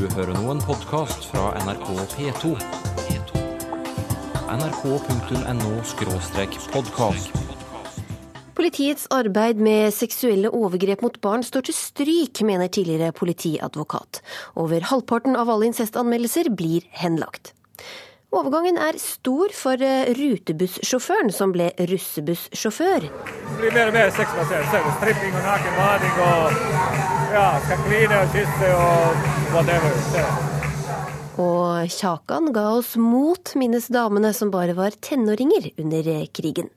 Du hører nå en podkast fra NRK P2. nrk.no-podkast. Politiets arbeid med seksuelle overgrep mot barn står til stryk, mener tidligere politiadvokat. Over halvparten av alle incestanmeldelser blir henlagt. Overgangen er stor for eh, rutebussjåføren som ble russebussjåfør. Det blir mer og mer sexbasert. Er stripping og naken bading og ja, skal kline og kysse og whatever. Og Kjakan ga oss mot, minnes damene som bare var tenåringer under krigen.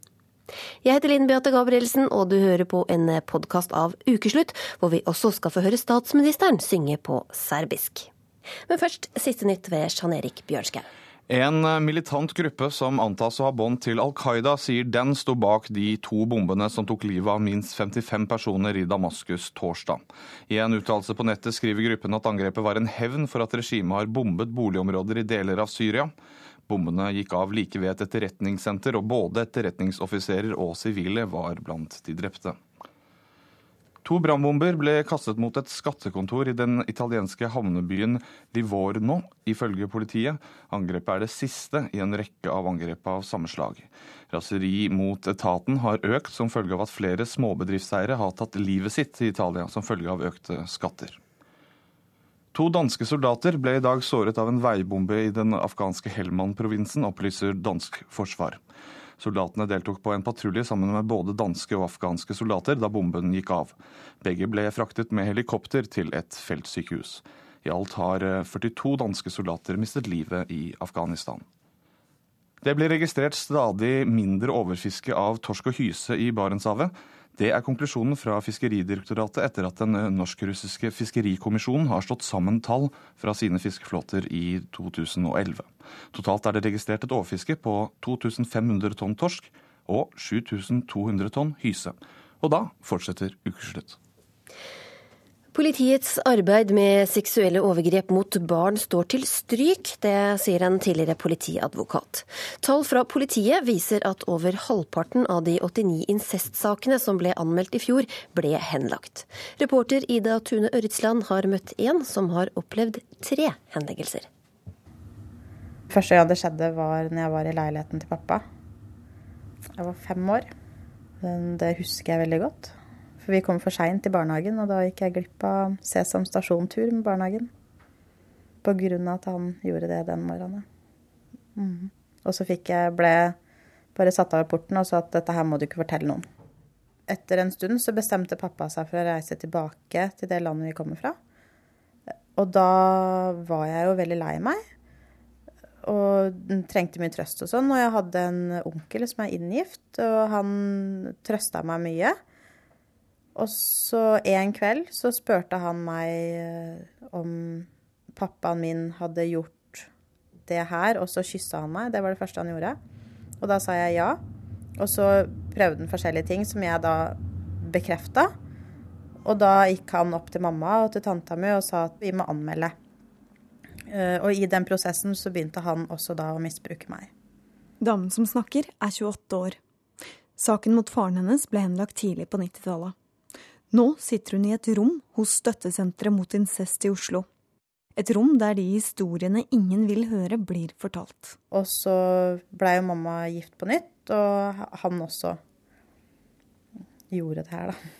Jeg heter Linn Beate Gabrielsen, og du hører på en podkast av Ukeslutt, hvor vi også skal få høre statsministeren synge på serbisk. Men først siste nytt ved Jan Erik Bjørnskau. En militant gruppe som antas å ha bånd til Al Qaida, sier den sto bak de to bombene som tok livet av minst 55 personer i Damaskus torsdag. I en uttalelse på nettet skriver gruppen at angrepet var en hevn for at regimet har bombet boligområder i deler av Syria. Bombene gikk av like ved et etterretningssenter, og både etterretningsoffiserer og sivile var blant de drepte. To brannbomber ble kastet mot et skattekontor i den italienske havnebyen Livorno, ifølge politiet. Angrepet er det siste i en rekke av angrep av samme slag. Raseri mot etaten har økt som følge av at flere småbedriftseiere har tatt livet sitt i Italia som følge av økte skatter. To danske soldater ble i dag såret av en veibombe i den afghanske Helmand-provinsen, opplyser dansk forsvar. Soldatene deltok på en patrulje sammen med både danske og afghanske soldater da bomben gikk av. Begge ble fraktet med helikopter til et feltsykehus. I alt har 42 danske soldater mistet livet i Afghanistan. Det blir registrert stadig mindre overfiske av torsk og hyse i Barentshavet. Det er konklusjonen fra Fiskeridirektoratet etter at den norsk-russiske fiskerikommisjonen har slått sammen tall fra sine fiskeflåter i 2011. Totalt er det registrert et overfiske på 2500 tonn torsk og 7200 tonn hyse. Og da fortsetter ukeslutt. Politiets arbeid med seksuelle overgrep mot barn står til stryk, det sier en tidligere politiadvokat. Tall fra politiet viser at over halvparten av de 89 incestsakene som ble anmeldt i fjor, ble henlagt. Reporter Ida Tune Øritsland har møtt en som har opplevd tre henleggelser. Første gang det skjedde, var når jeg var i leiligheten til pappa. Jeg var fem år. Det husker jeg veldig godt. For vi kom for seint i barnehagen, og da gikk jeg glipp av Sesam stasjon-tur med barnehagen. På grunn av at han gjorde det den morgenen. Mm. Og så fikk jeg, ble bare satt av i porten og sa at dette her må du ikke fortelle noen. Etter en stund så bestemte pappa seg for å reise tilbake til det landet vi kommer fra. Og da var jeg jo veldig lei meg. Og trengte mye trøst og sånn. Og jeg hadde en onkel som er inngift, og han trøsta meg mye. Og så en kveld så spurte han meg eh, om pappaen min hadde gjort det her, og så kyssa han meg. Det var det første han gjorde. Og da sa jeg ja. Og så prøvde han forskjellige ting som jeg da bekrefta. Og da gikk han opp til mamma og til tanta mi og sa at vi må anmelde. Eh, og i den prosessen så begynte han også da å misbruke meg. Damen som snakker, er 28 år. Saken mot faren hennes ble henlagt tidlig på 90-tallet. Nå sitter hun i et rom hos Støttesenteret mot incest i Oslo. Et rom der de historiene ingen vil høre, blir fortalt. Og så blei jo mamma gift på nytt, og han også gjorde det her, da.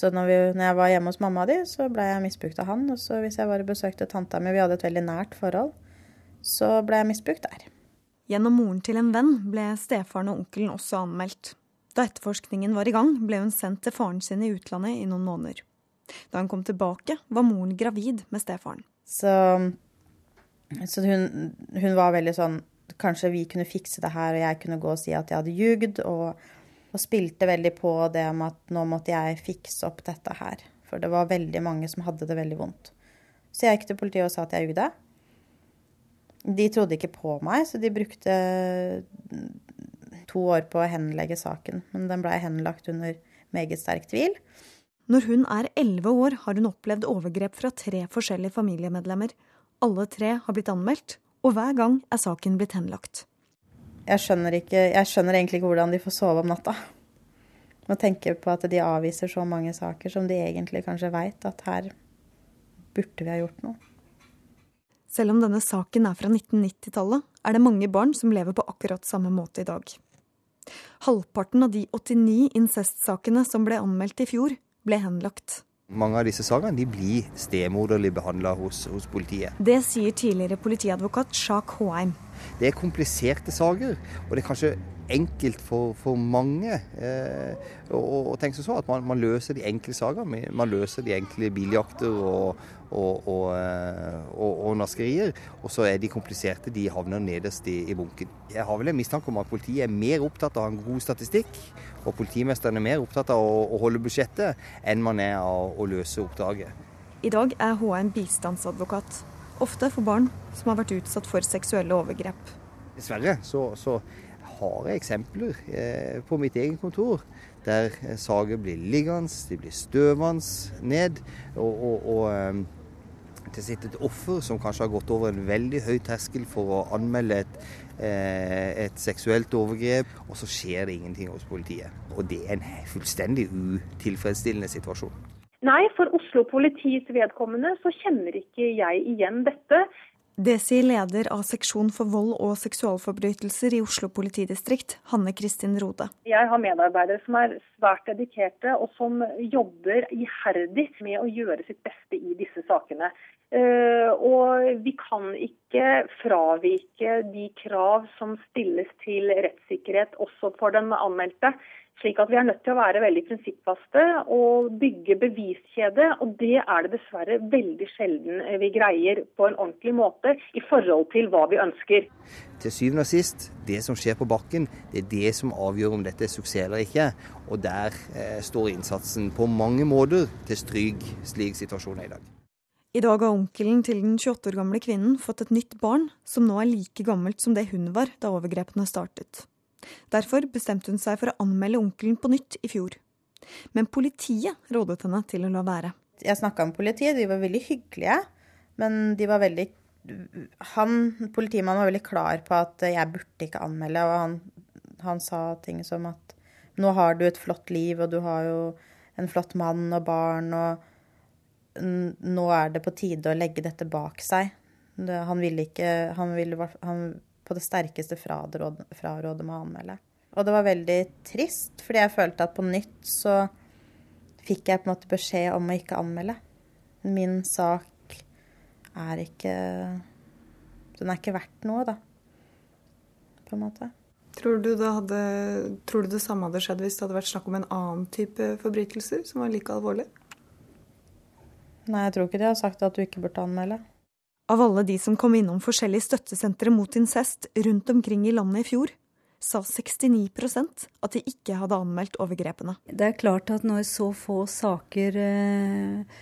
Så når, vi, når jeg var hjemme hos mamma di, så blei jeg misbrukt av han. Og så hvis jeg bare besøkte tanta mi, vi hadde et veldig nært forhold, så blei jeg misbrukt der. Gjennom moren til en venn ble stefaren og onkelen også anmeldt. Da etterforskningen var i gang, ble hun sendt til faren sin i utlandet i noen måneder. Da hun kom tilbake, var moren gravid med stefaren. Så, så hun, hun, var veldig sånn Kanskje vi kunne fikse det her, og jeg kunne gå og si at jeg hadde ljugd. Og, og spilte veldig på det med at nå måtte jeg fikse opp dette her. For det var veldig mange som hadde det veldig vondt. Så jeg gikk til politiet og sa at jeg ljugde. De trodde ikke på meg, så de brukte to år på å henlegge saken, men den blei henlagt under meget sterk tvil. Når hun er elleve år, har hun opplevd overgrep fra tre forskjellige familiemedlemmer. Alle tre har blitt anmeldt, og hver gang er saken blitt henlagt. Jeg skjønner, ikke, jeg skjønner egentlig ikke hvordan de får sove om natta. Må tenke på at de avviser så mange saker som de egentlig kanskje veit at her burde vi ha gjort noe. Selv om denne saken er fra 1990-tallet, er det mange barn som lever på akkurat samme måte i dag. Halvparten av de 89 incestsakene som ble anmeldt i fjor, ble henlagt. Mange av disse sakene de blir stemoderlig behandla hos, hos, politiet. Det sier tidligere politiadvokat Sjak Håheim. Det er kompliserte saker, og det er kanskje enkelt for, for mange eh, å tenke seg så at man, man, løser de enkle sakene. Man løser de enkle biljakter og, og, og, eh, og, og naskerier. Og så er de kompliserte, de havner nederst i, i, bunken. Jeg har vel en mistanke om at politiet er mer opptatt av å ha en god statistikk, og politimesteren er mer opptatt av å, å holde budsjettet, enn man er av å løse oppdraget. I dag er HM bistandsadvokat, ofte for barn som har vært utsatt for seksuelle overgrep. Dessverre så, så har jeg eksempler eh, på mitt eget kontor der sager blir liggende, de blir støvende ned. og, og, og eh, det sitter et offer som kanskje har gått over en veldig høy terskel for å anmelde et, et seksuelt overgrep, og så skjer det ingenting hos politiet. Og det er en fullstendig utilfredsstillende situasjon. Nei, for Oslo politis vedkommende så kjenner ikke jeg igjen dette. Det sier leder av seksjon for vold og seksualforbrytelser i Oslo politidistrikt, Hanne Kristin Rode. Jeg har medarbeidere som er svært dedikerte, og som jobber iherdig med å gjøre sitt beste i disse sakene. Eh, og vi kan ikke fravike de krav som stilles til rettssikkerhet også for den anmeldte. Slik at vi er nødt til å være veldig prinsippfaste og bygge beviskjede. Og det er det dessverre veldig sjelden vi greier på en ordentlig måte i forhold til hva vi ønsker. Til syvende og sist, det som skjer på bakken, det er det som avgjør om dette er suksess eller ikke. Og der eh, står innsatsen på mange måter til stryk, slik situasjonen er i dag. I dag har onkelen til den 28 år gamle kvinnen fått et nytt barn, som nå er like gammelt som det hun var da overgrepene startet. Derfor bestemte hun seg for å anmelde onkelen på nytt i fjor. Men politiet rådet henne til å la være. Jeg snakka med politiet, de var veldig hyggelige. Men de var veldig han, Politimannen var veldig klar på at jeg burde ikke anmelde. Og han, han sa ting som at nå har du et flott liv, og du har jo en flott mann og barn, og nå er det på tide å legge dette bak seg. Han ville ikke han ville, han, på det sterkeste fraråde med å anmelde. Og det var veldig trist, fordi jeg følte at på nytt så fikk jeg på en måte beskjed om å ikke anmelde. Min sak er ikke Den er ikke verdt noe, da. På en måte. Tror du, det hadde, tror du det samme hadde skjedd hvis det hadde vært snakk om en annen type forbrytelser som var like alvorlig? Nei, jeg tror ikke de har sagt at du ikke burde anmelde. Av alle de som kom innom forskjellige støttesentre mot incest rundt omkring i landet i fjor, sa 69% at de ikke hadde anmeldt overgrepene. Det er klart at når så få saker eh,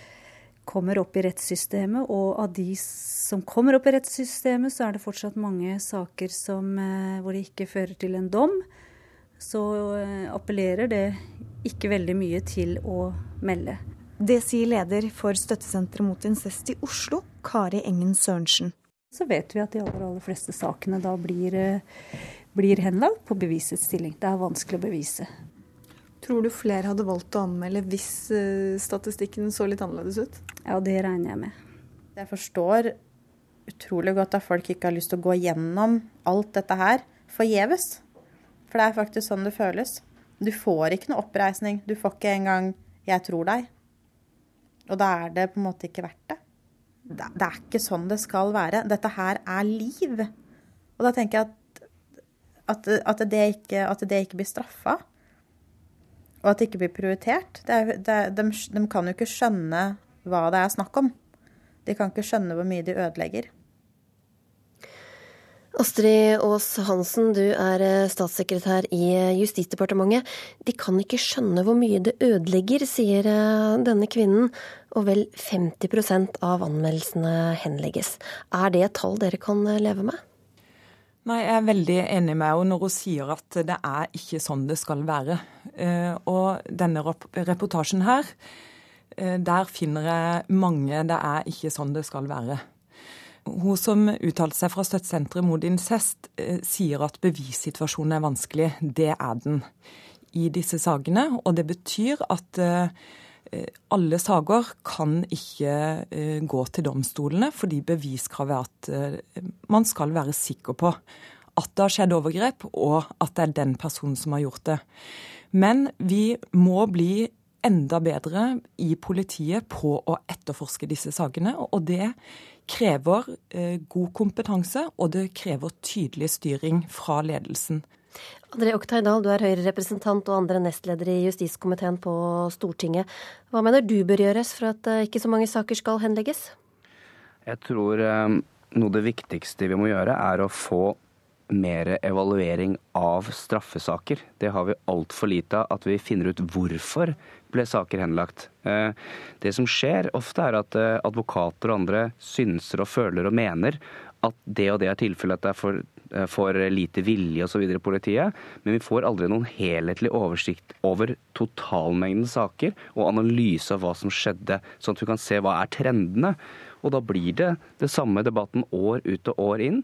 kommer opp i rettssystemet, og av de som kommer opp i rettssystemet, så er det fortsatt mange saker som, eh, hvor det ikke fører til en dom, så eh, appellerer det ikke veldig mye til å melde. Det sier leder for Støttesenteret mot incest i Oslo, Kari Engen Sørensen. Så vet vi at de aller, aller fleste sakene da blir, eh, blir henlagt på bevisets stilling. Det er vanskelig å bevise. Tror du flere hadde valgt å anmelde hvis eh, statistikken så litt annerledes ut? Ja, det regner jeg med. Jeg forstår utrolig godt at folk ikke har lyst til å gå gjennom alt dette her forgjeves. For det er faktisk sånn det føles. Du får ikke noe oppreisning. Du får ikke engang 'jeg tror deg'. Og da er det på en måte ikke verdt det. Det er ikke sånn det skal være. Dette her er liv. Og da tenker jeg at, at, at, det, ikke, at det, ikke, blir straffa. Og at det ikke blir prioritert. Det er, det, de, de kan jo ikke skjønne hva det er snakk om. De kan ikke skjønne hvor mye de ødelegger. Astrid Aas Hansen, du er eh, statssekretær i eh, Justisdepartementet. De kan ikke skjønne hvor mye det ødelegger, sier eh, denne kvinnen. Og vel 50% av anmeldelsene henlegges. Er det et tall dere kan leve med? Nei, Jeg er veldig enig med henne når hun sier at det er ikke sånn det skal være. Og denne reportasjen her, der finner jeg mange det er ikke sånn det skal være. Hun som uttalte seg fra Støttesenteret mot incest, eh, sier at bevissituasjonen er vanskelig. Det er den i disse sakene. Og det betyr at eh, alle saker kan ikke gå til domstolene, fordi beviskravet er at man skal være sikker på at det har skjedd overgrep, og at det er den personen som har gjort det. Men vi må bli enda bedre i politiet på å etterforske disse sakene. Og det krever eh, god kompetanse, og det krever tydelig styring fra ledelsen. André Oktay Dahl, du er Høyre-representant og andre nestleder i justiskomiteen på Stortinget. Hva mener du bør gjøres for at eh, ikke så mange saker skal henlegges? Jeg tror eh, noe av det viktigste vi må gjøre, er å få mer evaluering av straffesaker. Det har vi altfor lite av. At vi finner ut hvorfor ble saker henlagt. Eh, det som skjer ofte, er at eh, advokater og andre synser og føler og mener at det og det er tilfellet, at det er for, eh, for lite vilje osv. i politiet. Men vi får aldri noen helhetlig oversikt over totalmengden saker og analyse av hva som skjedde, sånn at vi kan se hva er trendene. Og da blir det det samme debatten år ut og år inn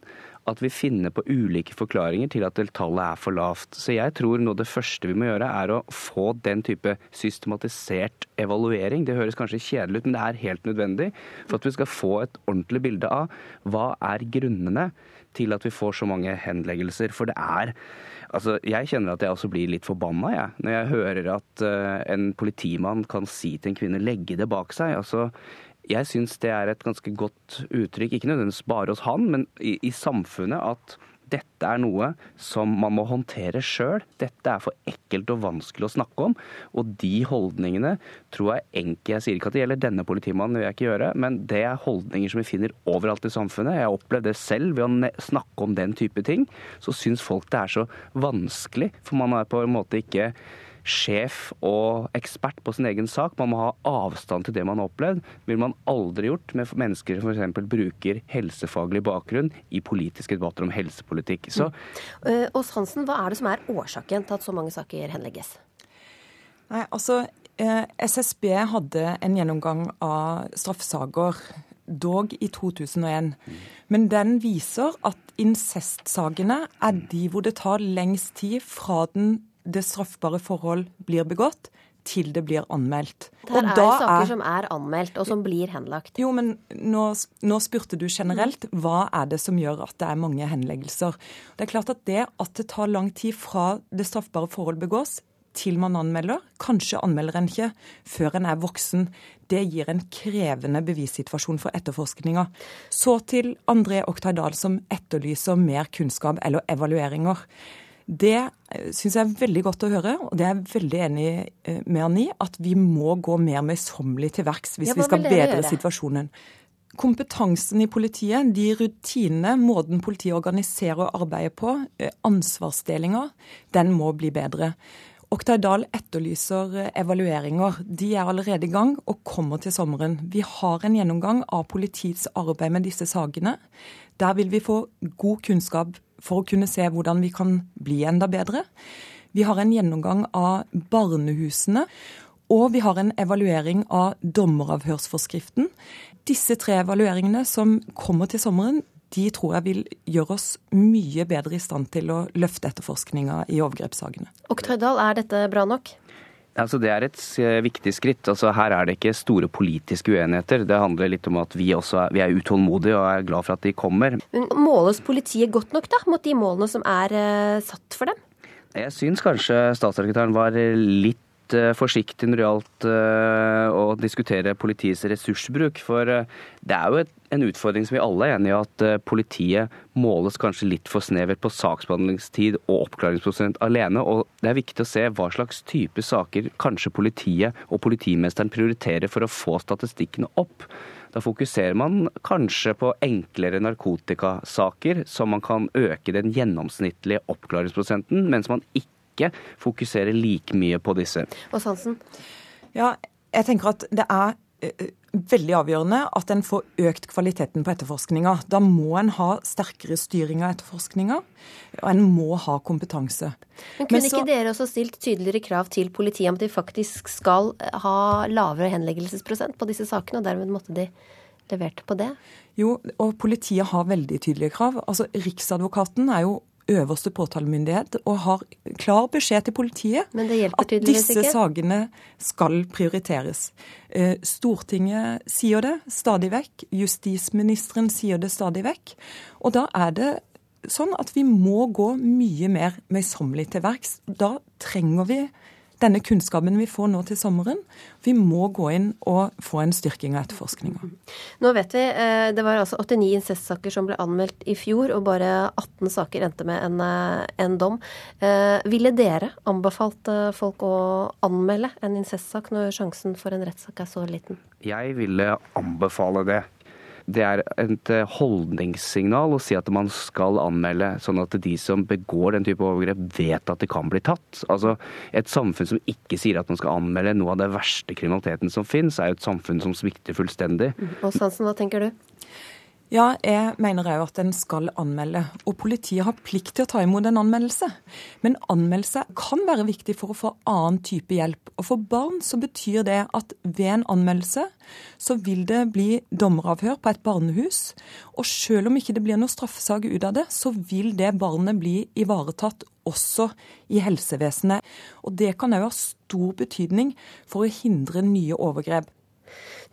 at vi finner på ulike forklaringer til at tallet er for lavt. Så jeg tror noe det første vi må gjøre, er å få den type systematisert evaluering. Det høres kanskje kjedelig ut, men det er helt nødvendig for at vi skal få et ordentlig bilde av hva er grunnene til at vi får så mange henleggelser. For det er Altså, jeg kjenner at jeg også blir litt forbanna, jeg. Når jeg hører at uh, en politimann kan si til en kvinne 'legge det bak seg'. Altså, jeg syns det er et ganske godt uttrykk, ikke nødvendigvis bare hos han, men i, i samfunnet, at dette er noe som man må håndtere sjøl. Dette er for ekkelt og vanskelig å snakke om. Og de holdningene tror jeg enkelt Jeg sier ikke at det gjelder denne politimannen, det vil jeg ikke gjøre, men det er holdninger som vi finner overalt i samfunnet. Jeg har opplevd det selv ved å snakke om den type ting. Så syns folk det er så vanskelig, for man er på en måte ikke sjef og ekspert på sin egen sak. Man må ha avstand til det man har opplevd. vil man aldri gjort med mennesker som f.eks. bruker helsefaglig bakgrunn i politiske debatter om helsepolitikk. Så, mm. Ås Hansen, hva er det som er årsaken til at så mange saker henlegges? Nei, altså, SSB hadde en gjennomgang av straffesaker dog i 2001. Men den viser at incestsakene er de hvor det tar lengst tid fra den det straffbare forhold blir begått, til det blir anmeldt. Det er saker er, som er anmeldt, og som blir henlagt. Jo, men nå, nå, spurte du generelt. Hva er det som gjør at det er mange henleggelser? Det er klart at det at det tar lang tid fra det straffbare forhold begås, til man anmelder, kanskje anmelder en ikke før en er voksen, det gir en krevende bevissituasjon for etterforskninga. Så til André Oktay Dahl, som etterlyser mer kunnskap eller evalueringer. Det eh, syns jeg er veldig godt å høre, og det er jeg veldig enig eh, med han i. At vi må gå mer møysommelig til verks hvis ja, vi skal bedre situasjonen. Kompetansen i politiet, de rutinene, måten politiet organiserer og arbeider på, eh, ansvarsdelinga, den må bli bedre. Oktay Dahl etterlyser evalueringer. De er allerede i gang og kommer til sommeren. Vi har en gjennomgang av politiets arbeid med disse sakene. Der vil vi få god kunnskap for å kunne se hvordan vi kan bli enda bedre. Vi har en gjennomgang av barnehusene. Og vi har en evaluering av dommeravhørsforskriften. Disse tre evalueringene som kommer til sommeren, de tror jeg vil gjøre oss mye bedre i stand til å løfte etterforskninga i overgrepssakene. Oktøydal, er dette bra nok? Altså, det er et eh, viktig skritt. Altså, her er det ikke store politiske uenigheter. Det handler litt om at vi også er, vi er utålmodige og er glad for at de kommer. Men Måles politiet godt nok da, mot de målene som er uh, satt for dem? Jeg syns kanskje statssekretæren var litt Eh, forsiktig når det gjaldt eh, å diskutere politiets ressursbruk. For eh, det er jo en utfordring som vi alle er enige i, at politiet måles kanskje litt for snevert på saksbehandlingstid og oppklaringsprosent alene. Og det er viktig å se hva slags type saker kanskje politiet og politimesteren prioriterer for å få statistikkene opp. Da fokuserer man kanskje på enklere narkotikasaker, så man kan øke den gjennomsnittlige oppklaringsprosenten, mens man ikke ikke fokusere like mye på disse. Og Hansen? Ja, jeg tenker at det er eh, veldig avgjørende at en får økt kvaliteten på etterforskninga. Da må en ha sterkere styring av etterforskninga, og en må ha kompetanse. Men Kunne Men så, ikke dere også stilt tydeligere krav til politiet om at de faktisk skal ha lavere henleggelsesprosent på disse sakene, og dermed måtte de levert på det? Jo, og politiet har veldig tydelige krav. Altså, Riksadvokaten er jo øverste påtalemyndighet og har klar beskjed til politiet at disse ikke. sakene skal prioriteres. Eh, Stortinget sier det stadig vekk, justisministeren sier det stadig vekk. Og da er det sånn at vi må gå mye mer møysommelig til verks. Da trenger vi denne kunnskapen vi får nå til sommeren. Vi må gå inn og få en styrking av etterforskninga. Nå vet vi, eh, Det var altså 89 incestsaker som ble anmeldt i fjor, og bare 18 saker endte med en, eh, en dom. Eh, ville dere anbefalt folk å anmelde en incestsak når sjansen for en rettssak er så liten? Jeg ville anbefale det det er et eh, holdningssignal å si at man skal anmelde, sånn at de som begår den type overgrep, vet at det kan bli tatt. Altså, Et samfunn som ikke sier at man skal anmelde noe av den verste kriminaliteten som finnes, er jo et samfunn som svikter fullstendig. Og Hansen, hva tenker du? Ja, jeg mener òg at en skal anmelde. Og politiet har plikt til å ta imot en anmeldelse. Men anmeldelse kan være viktig for å få annen type hjelp. Og for barn så betyr det at ved en anmeldelse så vil det bli dommeravhør på et barnehus. Og selv om ikke det blir noe straffesak ut av det, så vil det barnet bli ivaretatt også i helsevesenet. Og det kan òg ha stor betydning for å hindre nye overgrep.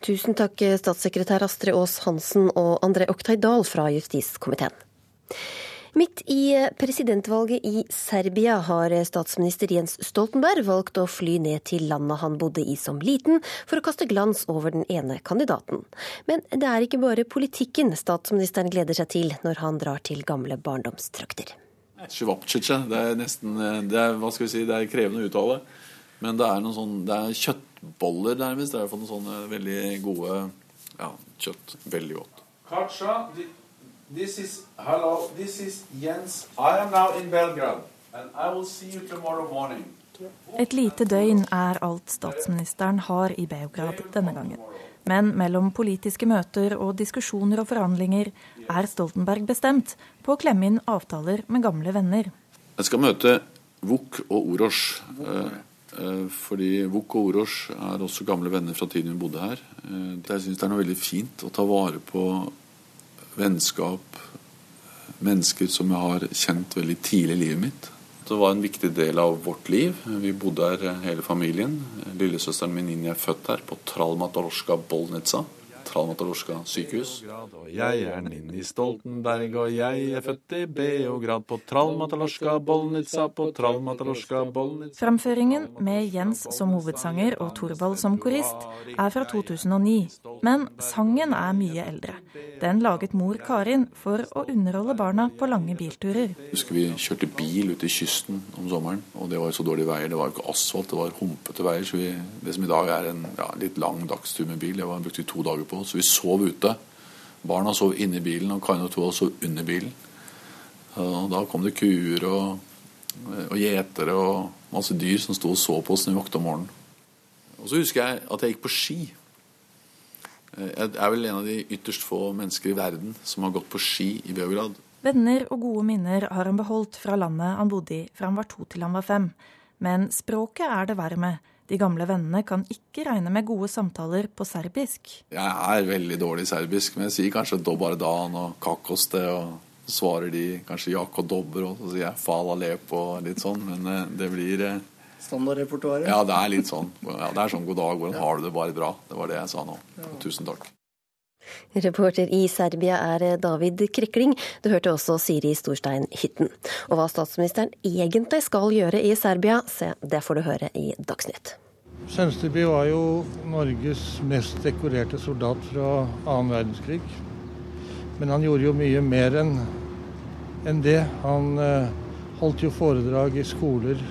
Tusen takk, statssekretær Astrid Aas Hansen og André Oktay Dahl fra justiskomiteen. Midt i presidentvalget i Serbia har statsminister Jens Stoltenberg valgt å fly ned til landet han bodde i som liten, for å kaste glans over den ene kandidaten. Men det er ikke bare politikken statsministeren gleder seg til når han drar til gamle barndomstrakter. Det er nesten det er, hva skal vi si, det er krevende å uttale. Men det er sånn, det er kjøttboller, nærmest. Det er fått noen sånne veldig gode ja, kjøtt. Veldig godt. Kacha, this is, hello, this is Jens. I am now in Belgrade. And I will see you tomorrow morning. Et lite døgn er alt statsministeren har i Beograd denne gangen. Men mellom politiske møter og diskusjoner og forhandlinger er Stoltenberg bestemt på å klemme inn avtaler med gamle venner. Jeg skal møte Vuk og Orosh. Eh, fordi Vuk og Orosh er også gamle venner fra tiden vi bodde her. Eh, jeg syns det er noe veldig fint å ta vare på vennskap, mennesker som jeg har kjent veldig tidlig i livet mitt. Det var en viktig del av vårt liv. Vi bodde her eh, hele familien. Lillesøsteren min Ninja er født her, på Tralmatorska Bolnitsa. Tralmatorska sykehus. Jeg er Ninni Stoltenberg, og jeg er født i Beograd på Tralmatalosjka Bolnica på Tralmatalosjka Bolnica Framføringen med Jens som hovedsanger og Thorvald som korist er fra 2009. Men sangen er mye eldre. Den laget mor Karin for å underholde barna på lange bilturer. Husker vi kjørte bil ute i kysten om sommeren, og det var jo så dårlige veier. Det var jo ikke asfalt, det var humpete veier. Så vi, det som i dag er en ja, litt lang dagstur med bil, det var, brukte vi to dager på. Så vi sov ute. Barna sov inne i bilen, og Kain og Thorvald sov under bilen. Og da kom det kuer og, og gjetere og masse dyr som sto og så på oss når vi våkna om morgenen. Og så husker jeg at jeg gikk på ski. Jeg er vel en av de ytterst få mennesker i verden som har gått på ski i Beograd. Venner og gode minner har han beholdt fra landet han bodde i fra han var to til han var fem. Men språket er det verre med. De gamle vennene kan ikke regne med gode samtaler på serbisk. Jeg er veldig dårlig i serbisk, men jeg sier kanskje 'dobar dan' og 'kakoste'. og så svarer de kanskje 'jak og dobber', og så sier jeg 'fala lepo' og litt sånn. Men eh, det blir eh, Standardrepertoaret? Ja, det er litt sånn. Ja, det er sånn 'god dag, hvordan har du det? Bare bra'. Det var det jeg sa nå. Tusen takk. Reporter i Serbia er David Krikling. Du hørte også Siri Storstein Hytten. Og hva statsministeren egentlig skal gjøre i Serbia, se, det får du høre i Dagsnytt. Sønsteby var jo Norges mest dekorerte soldat fra annen verdenskrig. Men han gjorde jo mye mer enn en det. Han eh, holdt jo foredrag i skoler,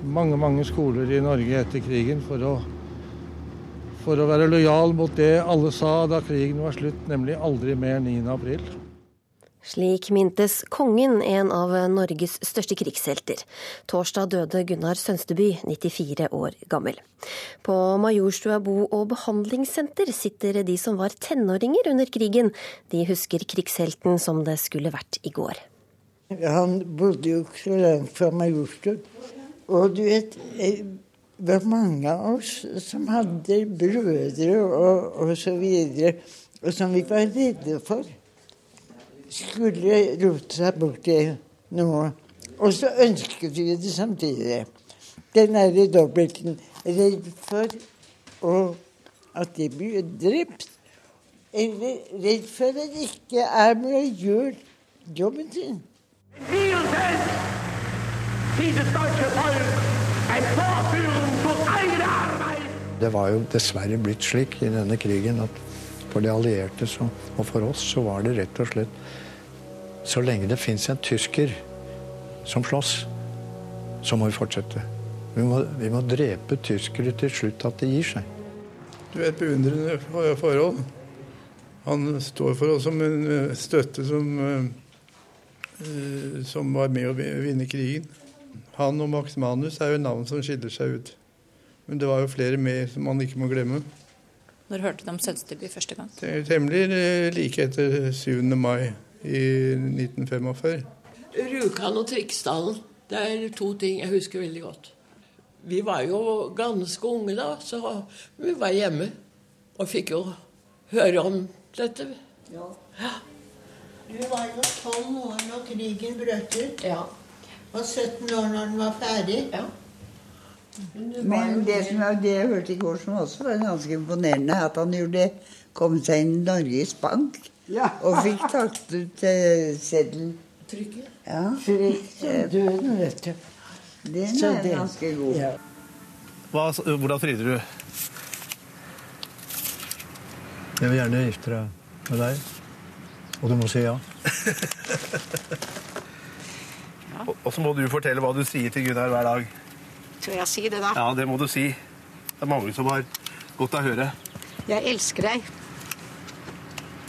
mange, mange skoler i Norge etter krigen, for å, for å være lojal mot det alle sa da krigen var slutt, nemlig aldri mer 9. april. Slik mintes kongen en av Norges største krigshelter. Torsdag døde Gunnar Sønsteby, 94 år gammel. På Majorstua bo- og behandlingssenter sitter de som var tenåringer under krigen. De husker krigshelten som det skulle vært i går. Han bodde jo ikke så langt fra Majorstua. Og du vet, det var mange av oss som hadde brødre og, og så videre, og som vi var redde for skulle rote seg bort i noe. Og så ønsket vi det samtidig. Den er dobbelten. Redd for at de blir drept. Eller redd for at det ikke er med å gjøre jobben sin. Det var jo dessverre blitt slik i denne krigen at for de allierte så, og for oss så var det rett og slett Så lenge det fins en tysker som slåss, så må vi fortsette. Vi må, vi må drepe tyskere til slutt at de gir seg. Du er et beundrende forhold. Han står for oss som en eh, støtte som, eh, som var med å vinne krigen. Han og Max Manus er jo navn som skiller seg ut. Men det var jo flere med som man ikke må glemme. Når hørte du om Sønsteby første gang? Temmelig eh, like etter 7. mai i 1945. Rjukan og Triksdalen. Det er to ting jeg husker veldig godt. Vi var jo ganske unge da, så vi var hjemme. Og fikk jo høre om dette. Ja. Du var jo 12 år når krigen brøt ut. Ja. Og 17 år når den var ferdig. Ja. Men det som jeg, det jeg hørte i går som også var ganske imponerende, er at han gjorde, kom seg inn i Norges Bank og fikk tatt ut eh, seddel. Trykket? Ja. Døden, vet du. Den Så er det- ganske god. Ja. Hva, hvordan frider du? Jeg vil gjerne gifte deg med deg. Og du må si ja. Og- Og så må du fortelle hva du sier til Gunnar hver dag. Tør jeg si det, da? Ja, det må du si. Det er mange som har godt av å høre. Jeg elsker deg.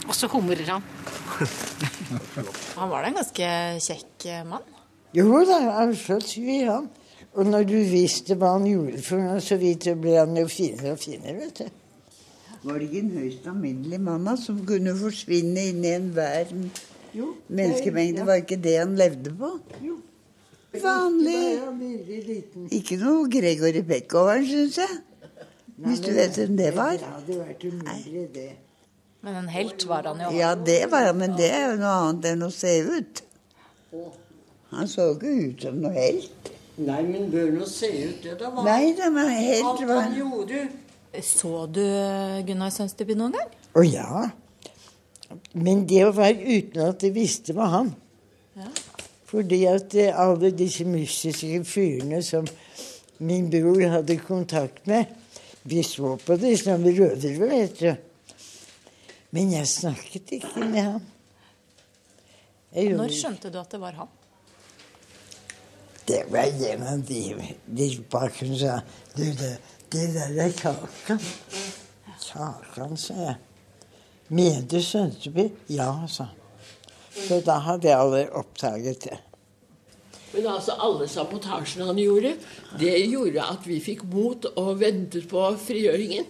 Og så humrer han. Han var da en ganske kjekk eh, mann. Jo da, han er vi han. Og når du visste hva han gjorde for noe, så vidt så ble han jo finere og finere, vet du. Var det ikke en høyst alminnelig mann da, som kunne forsvinne inn i enhver menneskemengde? Var ikke det han levde på? Jo. Vanlig. Ikke noe Gregory Beckoveren, syns jeg. Hvis du vet hvem det var. Det hadde vært umulig, det. Men en helt var han jo. Ja, det var han, men det er jo noe annet enn å se ut. Han så ikke ut som noe helt. Nei, men bør nå se ut det, da. Var Nei da, men helt Alt var han gjorde. Så du Gunnar Sønsteby noen gang? Å ja. Men det å være uten at de visste var han. Fordi at eh, alle disse mystiske fyrene som min bror hadde kontakt med, vi så på dem som røvere, vet du. Men jeg snakket ikke med ham. Når skjønte du at det var han? Det var gjennom de, de bak hun sa det, det der er Kakan. Kakan, sa jeg. Du Sønsteby? Ja, sa han. Så da hadde jeg aldri oppdaget det. Men altså, alle sabotasjene han gjorde, det gjorde at vi fikk mot og ventet på frigjøringen.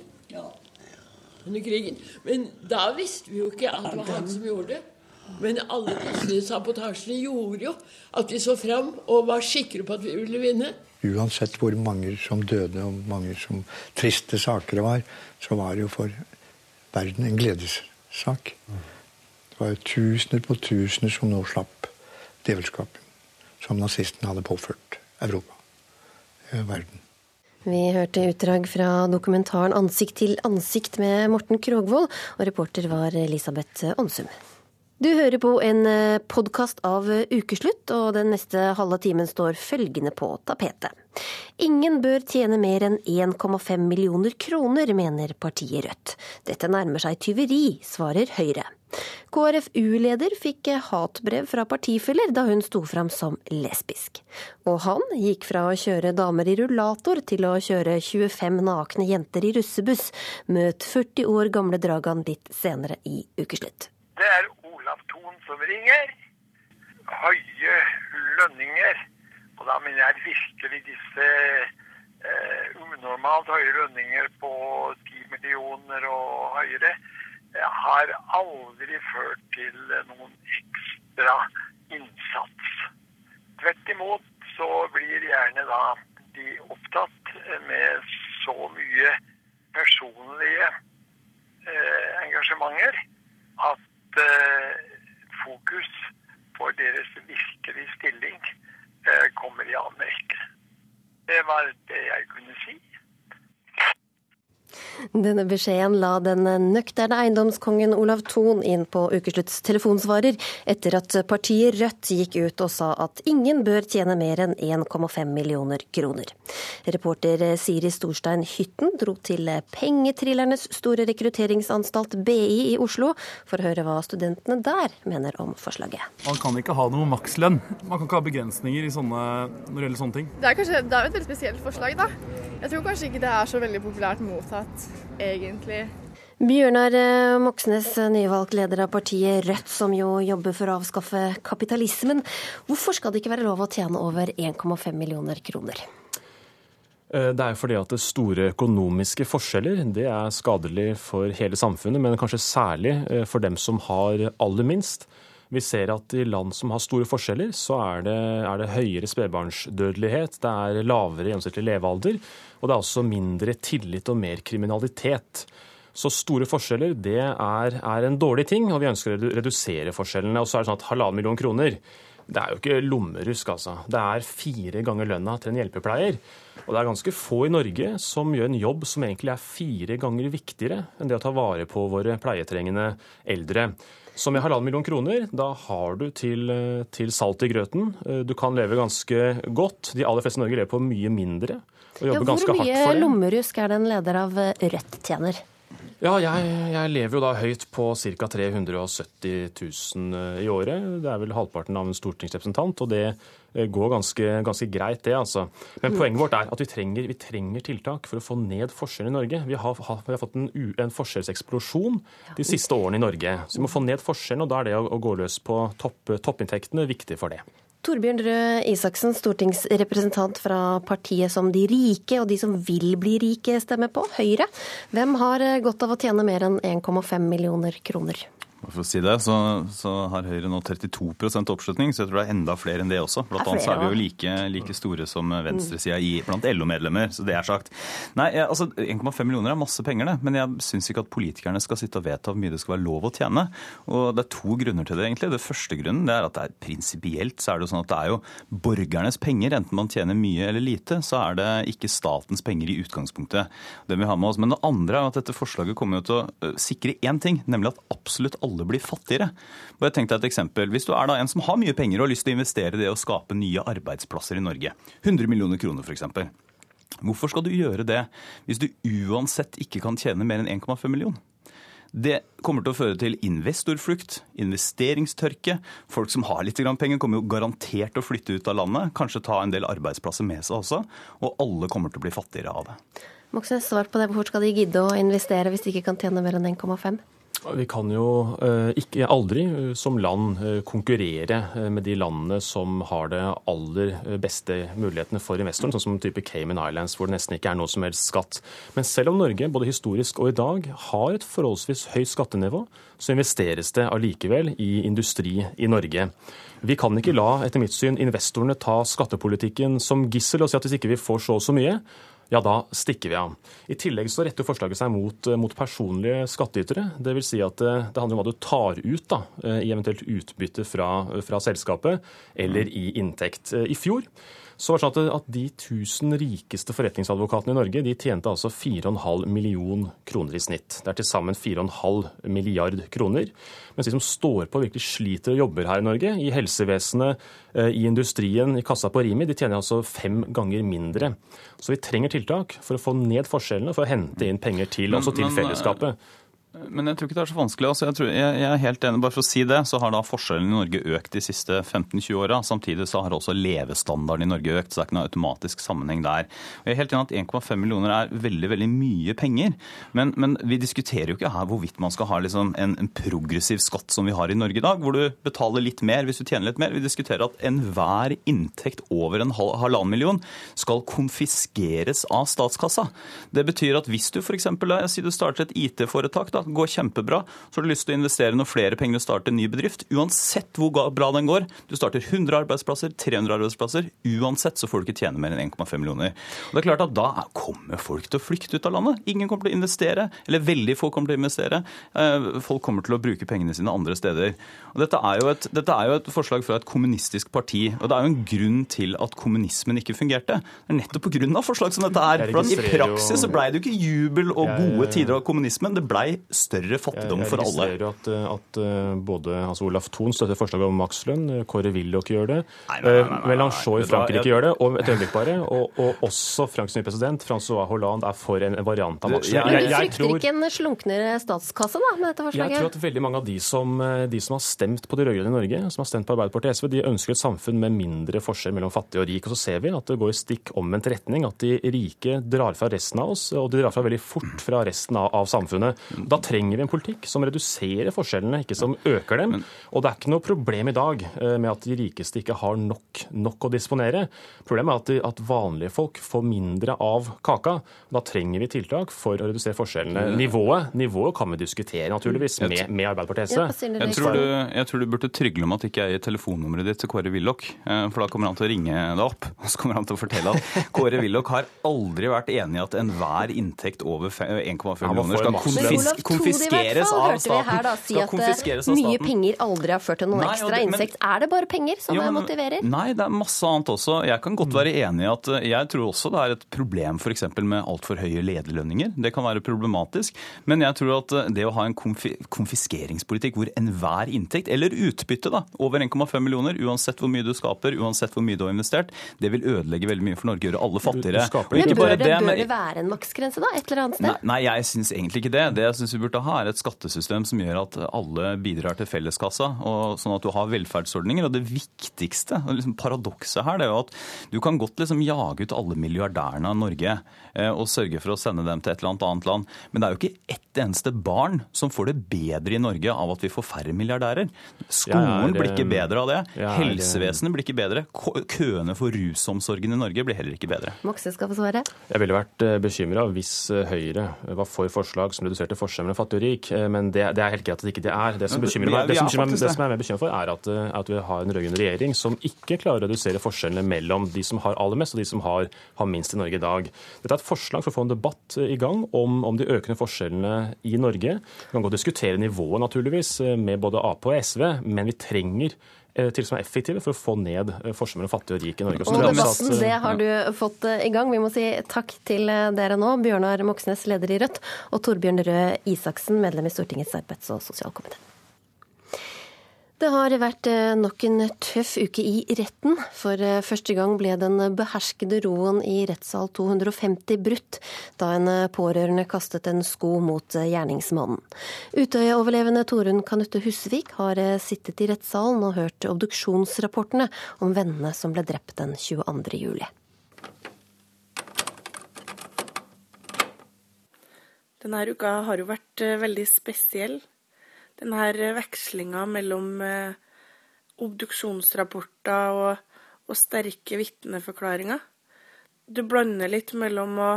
Under krigen. Men da visste vi jo ikke at det var han som gjorde det. Men alle disse sabotasjene gjorde jo at vi så fram og var sikre på at vi ville vinne. Uansett hvor mange som døde og mange som triste saker var, så var det jo for verden en gledessak. Det var tusener på tusener som nå slapp djevelskapen som nazistene hadde påført Europa. eh, Verden. Vi hørte utdrag fra dokumentaren 'Ansikt til ansikt' med Morten Krogvold, og reporter var Elisabeth Onsum. Du hører på en podkast av Ukeslutt, og den neste halve timen står følgende på tapetet. Ingen bør tjene mer enn 1,5 millioner kroner, mener partiet Rødt. Dette nærmer seg tyveri, svarer Høyre. KrFU-leder fikk hatbrev fra partifeller da hun sto fram som lesbisk. Og han gikk fra å kjøre damer i rullator til å kjøre 25 nakne jenter i russebuss. Møt 40 år gamle Dragan litt senere i Ukeslutt. Det er Olav Thon som ringer. Høye lønninger. Og da mener jeg virkelig disse eh, unormalt høye lønninger på 10 millioner og høyere eh, har aldri ført til noen ekstra innsats. Tvert imot så blir gjerne da de opptatt med så mye personlige eh, engasjementer at eh, fokus på deres virkelige stilling Eh, kommer i Amerika. Det var det jeg kunne si. Denne beskjeden la den nøkterne eiendomskongen Olav Thon inn på ukeslutts telefonsvarer, etter at partiet Rødt gikk ut og sa at ingen bør tjene mer enn 1,5 millioner kroner. Reporter Siri Storstein Hytten dro til pengetrillernes store rekrutteringsanstalt BI i Oslo for å høre hva studentene der mener om forslaget. Man kan ikke ha noe makslønn. Man kan ikke ha begrensninger sånne, når det gjelder sånne ting. Det er kanskje det er et veldig spesielt forslag, da. Jeg tror kanskje ikke det er så veldig populært mottatt, egentlig. Bjørnar eh, Moxnes, nyvalgt leder av partiet Rødt, som jo jobber for å avskaffe kapitalismen. Hvorfor skal det ikke være lov å tjene over 1,5 millioner kroner? Eh, det er fordi at det store økonomiske forskjeller det er skadelig for hele samfunnet, men kanskje særlig eh, for dem som har aller minst. Vi ser at i land som har store forskjeller, så er det, er det høyere spedbarnsdødelighet, det er lavere gjennomsnittlig levealder, og det er også mindre tillit og mer kriminalitet. Så store forskjeller det er, er en dårlig ting, og vi ønsker å redusere forskjellene. Og så er det sånn at halvannen million kroner det er jo ikke lommerusk, altså. Det er fire ganger lønna til en hjelpepleier. Og det er ganske få i Norge som gjør en jobb som egentlig er fire ganger viktigere enn det å ta vare på våre pleietrengende eldre. Så med halvannen million kroner, da har du til, til, salt i grøten. Du kan leve ganske godt. De aller fleste i Norge lever på mye mindre og jobber ja, ganske hardt for det. Hvor mye lommerusk er det en leder av Rødt tjener? Ja, jeg, jeg, lever jo da høyt på ca. 370 000 i året. Det er vel halvparten av en stortingsrepresentant, og det eh, går ganske, ganske greit, det, altså. Men mm. poenget vårt er at vi trenger, vi trenger tiltak for å få ned forskjellen i Norge. Vi har, vi har fått en, en, forskjellseksplosjon de siste årene i Norge. Så vi må få ned forskjellen, og da er det å, å gå løs på topp, toppinntektene viktig for det. Torbjørn Røe Isaksen, stortingsrepresentant fra partiet som de rike og de som vil bli rike stemmer på, Høyre. Hvem har godt av å tjene mer enn 1,5 millioner kroner? For å si det, så, så, har Høyre nå 32% oppslutning, så jeg tror det er enda flere enn det også. Blant annet så er vi jo like, like store som venstresida blant LO-medlemmer, så det er sagt. Nei, altså 1,5 millioner er masse penger, det. Men jeg syns ikke at politikerne skal sitte og vedta hvor mye det skal være lov å tjene. Og det er to grunner til det, egentlig. Det første grunnen det er at det er prinsipielt så er det jo sånn at det er jo borgernes penger. Enten man tjener mye eller lite, så er det ikke statens penger i utgangspunktet. Det vi har med oss. Men det andre er at dette forslaget kommer jo til å sikre én ting, nemlig at absolutt alle alle blir fattigere. Og jeg tenkte et eksempel. Hvis du er da en som har mye penger og har lyst til å investere i det å skape nye arbeidsplasser i Norge, 100 millioner kroner f.eks. Hvorfor skal du gjøre det hvis du uansett ikke kan tjene mer enn 1,5 million? Det kommer til å føre til investorflukt, investeringstørke. Folk som har litt penger, kommer jo garantert til å flytte ut av landet. Kanskje ta en del arbeidsplasser med seg også. Og alle kommer til å bli fattigere av det. Moxnes, svar på det. Hvorfor skal de gidde å investere hvis de ikke kan tjene mer enn 1,5? Vi kan jo eh, ikke aldri eh, som land eh, konkurrere med de landene som har det aller beste mulighetene for investoren, sånn som type Cayman Islands, hvor det nesten ikke er noe som helst skatt. Men selv om Norge både historisk og i dag har et forholdsvis høyt skattenivå, så investeres det allikevel i industri i Norge. Vi kan ikke la, etter mitt syn, investorene ta skattepolitikken som gissel og si at hvis ikke vi får så og så mye, ja, da stikker vi av. I tillegg så retter forslaget seg mot, eh, mot personlige skattytere. Dvs. Si at eh, det, handler om hva du tar ut da, eh, i eventuelt utbytte fra, fra selskapet eller i inntekt. I fjor så var det sånn at, De 1000 rikeste forretningsadvokatene i Norge de tjente altså 4,5 million kroner i snitt. Det er til sammen 4,5 milliard kroner. Mens de som står på og virkelig sliter og jobber her i Norge, i helsevesenet, eh, i industrien, i kassa på Rimi, de tjener altså fem ganger mindre. Så vi trenger tiltak for å få ned forskjellene, for å hente inn penger til, også til fellesskapet. Men jeg tror ikke det er så vanskelig. Altså, jeg, tror, jeg, jeg, er helt enig, bare for å si det, så har da forskjellene i Norge økt de siste 15-20 åra. Samtidig så har også levestandarden i Norge økt, så det er ikke noe automatisk sammenheng der. Og jeg er helt enig at 1,5 millioner er veldig veldig mye penger. Men, men, vi diskuterer jo ikke her hvorvidt man skal ha liksom en, en, progressiv skatt som vi har i Norge i dag, hvor du betaler litt mer hvis du tjener litt mer. Vi diskuterer at enhver inntekt over en halvannen million skal konfiskeres av statskassa. Det betyr at hvis du f.eks. si du starter et IT-foretak, da, bra, går kjempebra. Så har du lyst til å investere noen flere penger og starte en ny bedrift. Uansett hvor bra den går. Du starter 100 arbeidsplasser, 300 arbeidsplasser. Uansett så får du ikke tjene mer enn 1,5 millioner. Og det er klart at Da er- kommer folk til å flykte ut av landet. Ingen kommer til å investere, eller veldig få kommer til å investere. Eh, Folk kommer til å bruke pengene sine andre steder. Og dette er jo et, dette er jo et forslag fra et kommunistisk parti. Og det er jo en grunn til at kommunismen ikke fungerte. Det er nettopp pga. forslag som dette er. For I praksis så blei det jo ikke jubel og gode tider av kommunismen. Det blei større fattigdom for alle. Jeg registrerer at, eh, at eh, både altså Olaf Thon støtter forslaget om makslønn, Kåre Willoch gjør det, Melanchon eh, i du hva, Frankrike gjør det, og et øyeblikk bare, og, og også Franks nye president, Francois Hollande, er for en variant av Du, makslønn. Men du frykter ikke en slunknere statskasse da, med dette forslaget? Jeg tror at veldig mange av de som, de som har stemt på de rød-grønne i Norge, som har stemt på Arbeiderpartiet og SV, de ønsker et samfunn med mindre forskjell mellom fattig og rik. Og så ser vi at det går i stikk omvendt retning. At de rike drar fra resten av oss, og de drar fra veldig fort fra resten av, av samfunnet. Da trenger vi en politikk som reduserer forskjellene, ikke som øker dem. Og det er ikke noe problem i dag eh, med at de rikeste ikke har nok, nok å disponere. Problemet er at, de, at vanlige folk får mindre av kaka. Da trenger vi tiltak for å redusere forskjellene. Nivået, nivået kan vi diskutere, naturligvis, med, med Arbeiderpartiet SV. Jeg tror, du, jeg tror du burde trygle om at ikke jeg gir telefonnummeret ditt til Kåre Willoch. eh, For da kommer han til å ringe deg opp og så kommer han til å fortelle at Kåre Willoch har aldri vært enig i at enhver inntekt over 1,5 millioner skal maksen. Konfiskeres hvert fall, av hørte vi her da si Skal at konfiskeres av mye staten. penger aldri har ført til noen Nei, ekstra det- men- inntekt. Er det bare penger som Jo, men- motiverer? Nei, det er masse annet også. Jeg kan godt være enig i at eh, jeg tror også det er et problem f.eks. med altfor høye lederlønninger. Det kan være problematisk. Men jeg tror at eh, det å ha en konfi konfiskeringspolitikk hvor enhver inntekt, eller utbytte da, over 1,5 millioner, uansett hvor mye du skaper, uansett hvor mye du har investert, det vil ødelegge veldig mye for Norge, gjøre alle fattigere. Og Men bør bare det, bør det være en maksgrense da, et eller annet sted? Nei, nei, jeg syns egentlig ikke det. Det jeg syns vi burde ha, er et skattesystem som gjør at alle bidrar til felleskassa, og sånn at du har velferdsordninger. Og det viktigste, liksom paradokset her, det er jo at du kan godt liksom jage ut alle milliardærene av Norge eh, og sørge for å sende dem til et eller annet annet land, men det er jo ikke ett eneste barn som får det bedre i Norge av at vi får færre milliardærer. Skolen er, blir ikke eh, bedre av det. er, Helsevesenet blir ikke bedre. Køene for rusomsorgen i Norge blir heller ikke bedre. Moxnes skal få svare. Jeg ville vært bekymra hvis eh, Høyre var for forslag som reduserte forskjellen mellom fattig og rik, eh, men det, det er helt greit at det ikke det er. Det som bekymrer er- meg, det som, er bekymrer det som jeg er mer bekymret for, er at, eh, at vi har en rød-grønn regjering som ikke klarer å redusere forskjellene mellom de som har aller mest, og de som har, har minst i Norge i dag. Dette er et forslag for å få en debatt eh, i gang om, om de økende forskjellene i Norge. Vi kan godt diskutere nivået, naturligvis, med både Ap og SV, men vi trenger til som er effektive for å få ned eh, forskjellen mellom fattig og rik i Norge. Og debatten, at, eh, det har du fått eh, i gang. Vi må si takk til eh, dere nå, Bjørnar Moxnes, leder i Rødt, og Torbjørn Røe Isaksen, medlem i Stortingets arbeids- og sosialkomité. Det har vært eh, nok en tøff uke i retten. For eh, første gang ble den beherskede roen i rettssal 250 brutt da en eh, pårørende kastet en sko mot gjerningsmannen. Utøya-overlevende Torunn Kanutte Husvik har sittet i rettssalen og hørt obduksjonsrapportene om vennene som ble drept den 22. juli. Denne uka har jo vært veldig spesiell. Denne vekslinga mellom eh, obduksjonsrapporter og, og sterke vitneforklaringer. Du blander litt mellom å,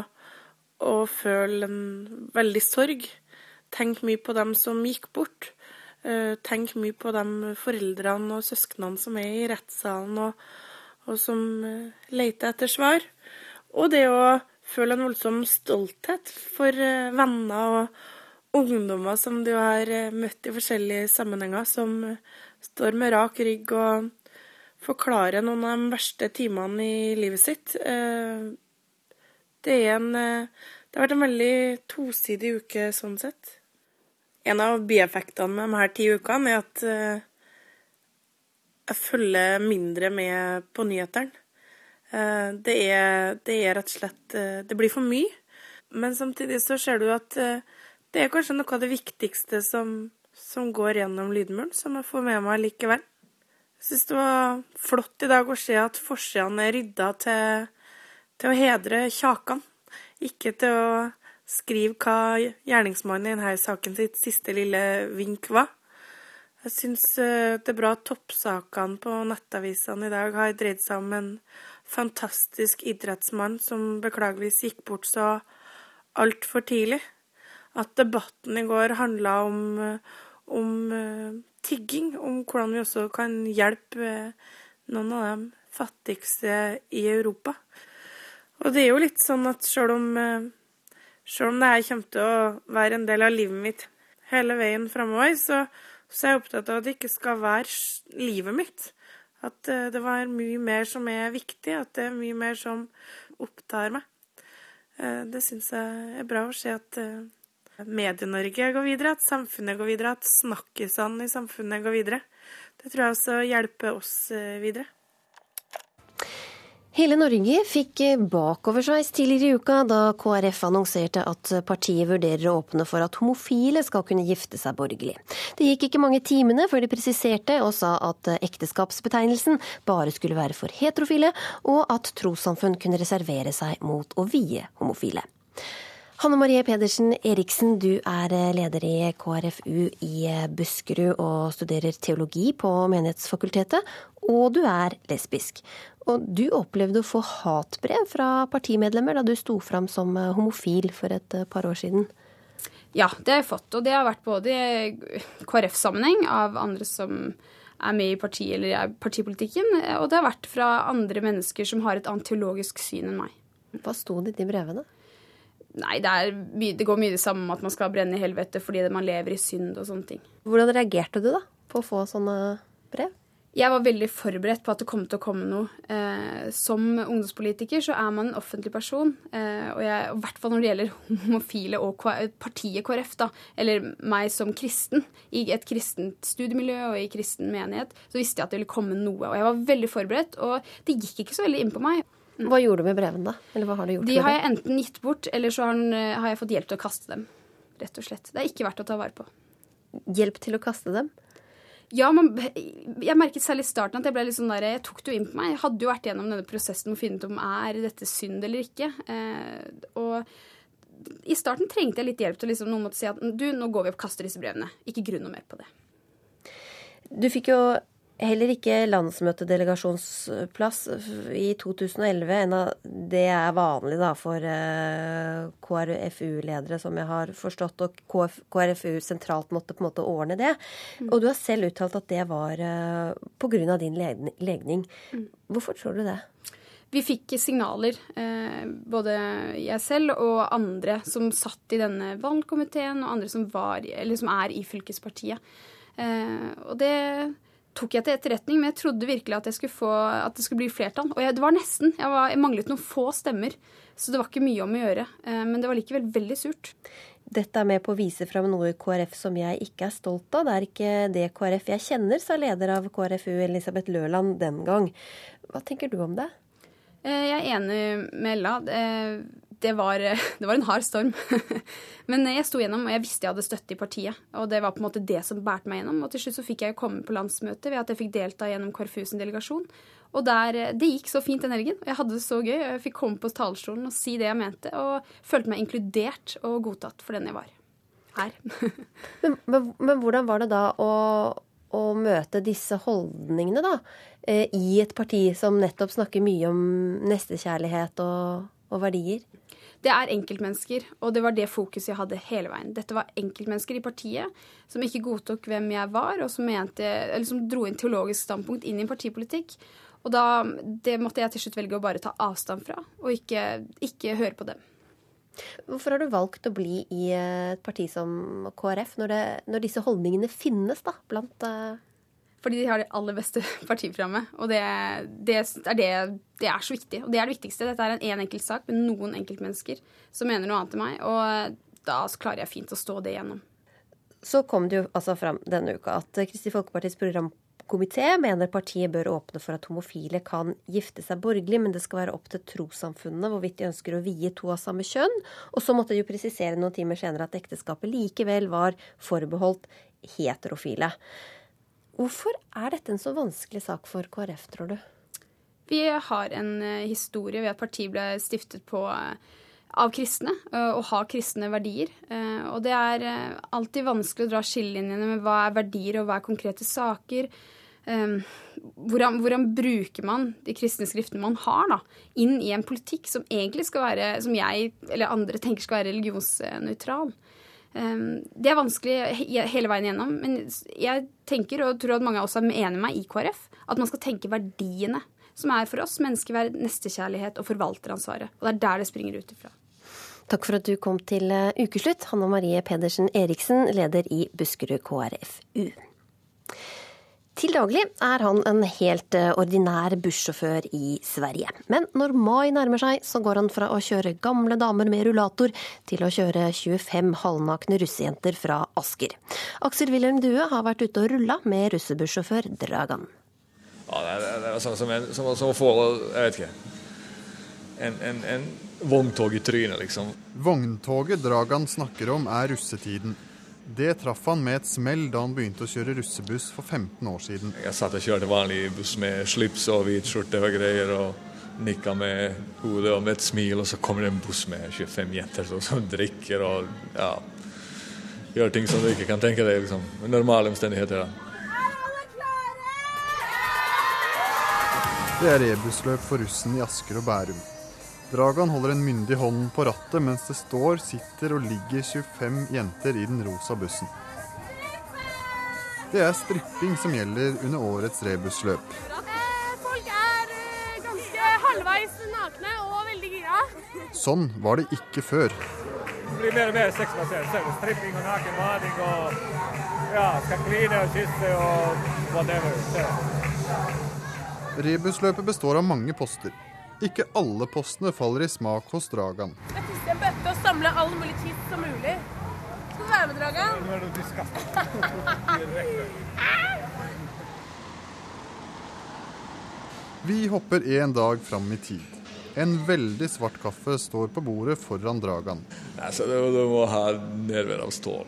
å føle en veldig sorg, tenke mye på dem som gikk bort, eh, tenke mye på de foreldrene og søsknene som er i rettssalen og, og som eh, leter etter svar, og det å føle en voldsom stolthet for venner og ungdommer som du har eh, møtt i forskjellige sammenhenger, som eh, står med rak rygg og forklarer noen av de verste timene i livet sitt. Eh, Det, en, det har vært en veldig tosidig uke sånn sett. En av bieffektene med de her ti ukene er at jeg følger mindre med på nyhetene. Det det er rett og slett Det blir for mye. Men samtidig så ser du at det er kanskje noe av det viktigste som, som går gjennom lydmuren, som jeg får med meg likevel. Jeg syns det var flott i dag å se at forsidene er rydda til, til å hedre Kjakan, ikke til å skrive hva gjerningsmannen i denne saken sitt siste lille vink var. Jeg syns eh, det er bra at toppsakene på nettavisene i dag har dreid seg om en fantastisk idrettsmann som beklageligvis gikk bort så altfor tidlig. At debatten i går handla om, om uh, tigging. Om hvordan vi også kan hjelpe noen av de fattigste i Europa. Og det er jo litt sånn at sjøl om, uh, selv om det her kommer til å være en del av livet mitt hele veien framover, så, så er jeg opptatt av at det ikke skal være livet mitt. At det var mye mer som er viktig, at det er mye mer som opptar meg. Det syns jeg er bra å se at Medie-Norge går videre, at samfunnet går videre, at snakkisene i samfunnet går videre. Det tror jeg også hjelper oss eh, videre. Hele Norge fikk bakoversveis tidligere i uka da KrF annonserte at partiet vurderer å åpne for at homofile skal kunne gifte seg borgerlig. Det gikk ikke mange timene før de presiserte og sa at ekteskapsbetegnelsen bare skulle være for heterofile, og at trossamfunn kunne reservere seg mot å vie homofile. Hanne Marie Pedersen Eriksen, du er eh, leder i KrFU i eh, Buskerud og studerer teologi på Menighetsfakultetet, og du er lesbisk. Og du opplevde å få hatbrev fra partimedlemmer da du sto fram som eh, homofil for et par år siden? Ja, det har jeg fått. Og det har vært både i KrF-sammenheng av andre som er med i partiet eller i partipolitikken, og det har vært fra andre mennesker som har et annet teologisk syn enn meg. Hva sto det i de brevene? Nei, det, my, det, går mye det samme om at man skal brenne i helvete fordi man lever i synd og sånne ting. Hvordan reagerte du da på å få sånne brev? Jeg var veldig forberedt på at det kom til å komme noe. Eh, som ungdomspolitiker så er man en offentlig person. Eh, og jeg, i hvert fall når det gjelder homofile og partiet KrF, da, eller meg som kristen, i et kristent studiemiljø og i kristen menighet, så visste jeg at det ville komme noe. Og jeg var veldig forberedt, og det gikk ikke så veldig inn på meg. Hva gjorde du med brevene, da? Eller hva har du gjort De har jeg enten gitt bort, eller så har, eh, har jeg fått hjelp til å kaste dem. Rett og slett. Det er ikke verdt å ta vare på. Hjelp til å kaste dem? Ja, man, jeg merket særlig i starten at jeg ble litt sånn der, jeg tok det jo inn på meg. Jeg hadde jo vært gjennom denne prosessen med å finne ut om er dette synd eller ikke. Eh, og i starten trengte jeg litt hjelp til liksom, noen måtte si at du, nå går vi opp og kaster disse brevene. Ikke grunn noe mer på det. Du fikk jo Heller ikke landsmøtedelegasjonsplass i 2011. Det er vanlig da for eh, KrFU-ledere, som jeg har forstått, og KrFU sentralt måtte på en måte ordne det. Mm. Og du har selv uttalt at det var eh, pga. din legning. Mm. Hvorfor tror du det? Vi fikk signaler, eh, både jeg selv og andre som satt i denne valgkomiteen, og andre som, var, som er i fylkespartiet. Og det tok jeg til etterretning, men jeg trodde virkelig at, få, at det skulle bli flertall. Og jeg, det var nesten. Jeg, var, jeg, manglet noen få stemmer, så det var ikke mye om å gjøre. Eh, men det var likevel veldig surt. Dette er med på å vise fram noe i KrF som jeg ikke er stolt av. Det er ikke det KrF jeg kjenner, sa leder av KrFU Elisabeth Løland den gang. Hva tenker du om det? Eh, jeg er enig med Ella. Eh, det var, det var en hard storm. Men jeg sto gjennom, og jeg visste jeg hadde støtte i partiet. Og det var på en måte det som bærte meg gjennom. Og til slutt så fikk jeg komme på landsmøtet ved at jeg fikk delta gjennom sin delegasjon. Og der, Det gikk så fint den helgen. Jeg hadde det så gøy. Jeg fikk komme på talerstolen og si det jeg mente. Og følte meg inkludert og godtatt for den jeg var. Her. men, men, men, hvordan var det da å, å møte disse holdningene, da? Eh, I et parti som nettopp snakker mye om nestekjærlighet og, og verdier? Det er enkeltmennesker, og det var det fokuset jeg hadde hele veien. Dette var enkeltmennesker i partiet som ikke godtok hvem jeg var, og som, mente, som dro inn teologisk standpunkt inn i en partipolitikk. Og da, det måtte jeg til slutt velge å bare ta avstand fra, og ikke, ikke høre på dem. Hvorfor har du valgt å bli i et parti som KrF, når, det, når disse holdningene finnes da, blant uh, fordi de har det aller beste partiprogrammet. Og det, det, er det, det, er så viktig. Og det er det viktigste. Dette er en én en enkelt sak med noen enkeltmennesker som mener noe annet enn meg. Og da klarer jeg fint å stå det igjennom. Så kom det jo altså fram denne uka at Kristi Folkepartis programkomité mener partiet bør åpne for at homofile kan gifte seg borgerlig, men det skal være opp til trossamfunnene hvorvidt de ønsker å vie to av samme kjønn. Og så måtte de jo presisere noen timer senere at ekteskapet likevel var forbeholdt heterofile. Hvorfor er dette en så vanskelig sak for KrF, tror du? Vi har en eh, historie ved at partiet ble stiftet på eh, av kristne eh, og har kristne verdier. Og det er alltid vanskelig å dra skillelinjene med hva er verdier og hva er konkrete saker. Hvordan, hvordan, bruker man de kristne skriftene man har, da, inn i en politikk som egentlig skal være, som jeg eller andre tenker skal være religionsnøytral. Um, det er vanskelig hele veien igjennom, men jeg tenker, og tror at mange av oss er enig med meg i KrF, at man skal tenke verdiene som er for oss menneskeverd, nestekjærlighet og forvalteransvaret. Og det er der det springer ut ifra. Takk for at du kom til eh, ukeslutt, Hanna Marie Pedersen Eriksen, leder i Buskerud KrFU. Til daglig er han en helt eh, ordinær bussjåfør i Sverige. Men når mai nærmer seg, så går han fra å kjøre gamle damer med rullator til å kjøre 25 halvnakne russejenter fra Asker. Aksel Wilhelm Due har vært ute og rulla med russebussjåfør Dragan. Ja, det er, det er sånn som, en, som, som å få Jeg vet ikke. En, en, en vogntog i trynet, liksom. Vogntoget Dragan snakker om, er russetiden. Det traff han med et smell da han begynte å kjøre russebuss for 15 år siden. Jeg satt og kjørte vanlig buss med slips og hvit skjorte og greier. og Nikka med hodet og med et smil, og så kommer det en buss med 25 jenter som, som drikker og ja, gjør ting som du ikke kan tenke deg. liksom. Normale omstendigheter. da. Det er rebusløp for russen i Asker og Bærum. Dragan holder en myndig hånd på rattet mens det står, sitter og ligger 25 jenter i den rosa bussen. Det er stripping som gjelder under årets rebusløp. Folk er eh, ganske halvveis nakne og veldig gira. Sånn var det ikke før. Det blir mer og mer sexbasert. Så er det stripping og naken bading og ja, skal kline og kysse og whatever. Rebusløpet består av mange poster. Ikke alle postene faller i smak hos Dragan. Jeg tisser en bøtte og samler all mulig tiss som mulig. Skal du være med, Dragan? Vi hopper en dag fram i tid. En veldig svart kaffe står på bordet foran Dragan. Altså, du, du må ha nerver av stål,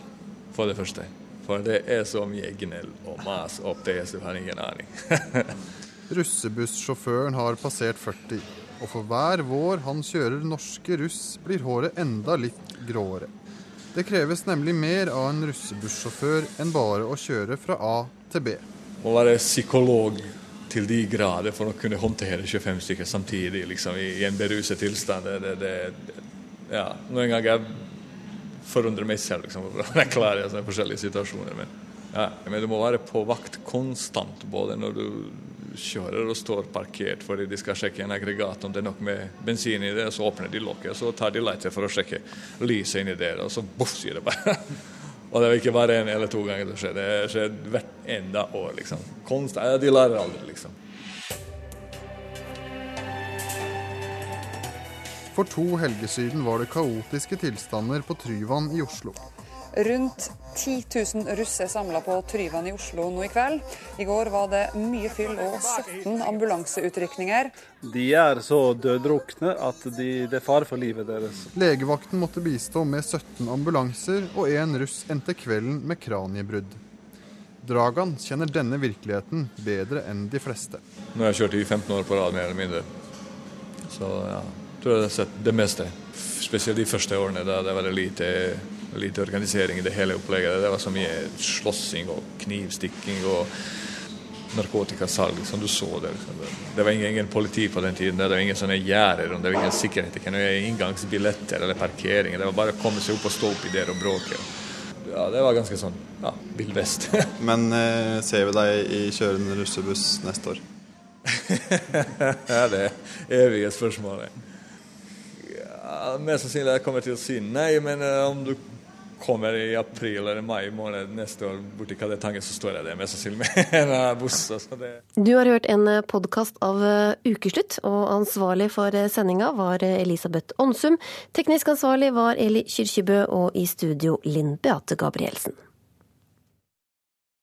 for det første. For det er så mye gnell og mas opp det, så du har ingen aning. Russebussjåføren har passert 40, og for hver vår han kjører norske russ, blir håret enda litt gråere. Det kreves nemlig mer av en russebussjåfør enn bare å kjøre fra A til B. Må være psykolog til de grader for å kunne håndtere 25 stykker samtidig liksom, i en beruset tilstand. Det, det, det, ja, Noen ganger jeg forundrer meg selv liksom, hvordan jeg klarer sånne forskjellige situasjoner. Men, ja, men du må være på vakt konstant, både når du kjører og står parkert fordi de skal sjekke en aggregat om det er nok med bensin i det, så åpner de lokket, så tar de lighter for å sjekke lyset inni der, og så boff, sier det bare. Og det er ikke bare én eller to ganger det skjer, det skjer hvert enda år. liksom. Konstant, De lærer aldri, liksom. For to helger siden var det kaotiske tilstander på Tryvann i Oslo. Rundt 10 000 russ er samla på Tryvann i Oslo nå i kveld. I går var det mye fyll og 17 ambulanseutrykninger. De er så døddrukne at de, det er fare for livet deres. Legevakten måtte bistå med 17 ambulanser, og en russ endte kvelden med kraniebrudd. Dragan kjenner denne virkeligheten bedre enn de fleste. Nå har jeg kjørt i 15 år på rad, mer eller mindre. Så ja, tror jeg har sett det meste. Spesielt de første årene da det var lite lite organisering i det hele opplegget. Det var så mye slåssing og knivstikking og narkotikasalg som du så der. Det var ingen, ingen politi på den tiden. Det var ingen sånne gjerder, det var ingen sikkerhet, kunne være. inngangsbilletter eller parkeringer. Det var bare å komme seg opp og stå oppi der og bråke. Ja, det var ganske sånn ja, Vill Vest. Men eh, ser vi deg i kjørende russebuss neste år? ja, det er evige spørsmålet. Ja, mest sannsynlig jeg kommer til å si nei, men uh, om du kommer i april eller mai måned neste år borti Kadetangen, så står jeg der mest sannsynlig med en buss. Du har hørt en podkast av Ukeslutt, og ansvarlig for sendinga var Elisabeth Onsum. Teknisk ansvarlig var Eli Kyrkjebø, og i studio Linn Beate Gabrielsen.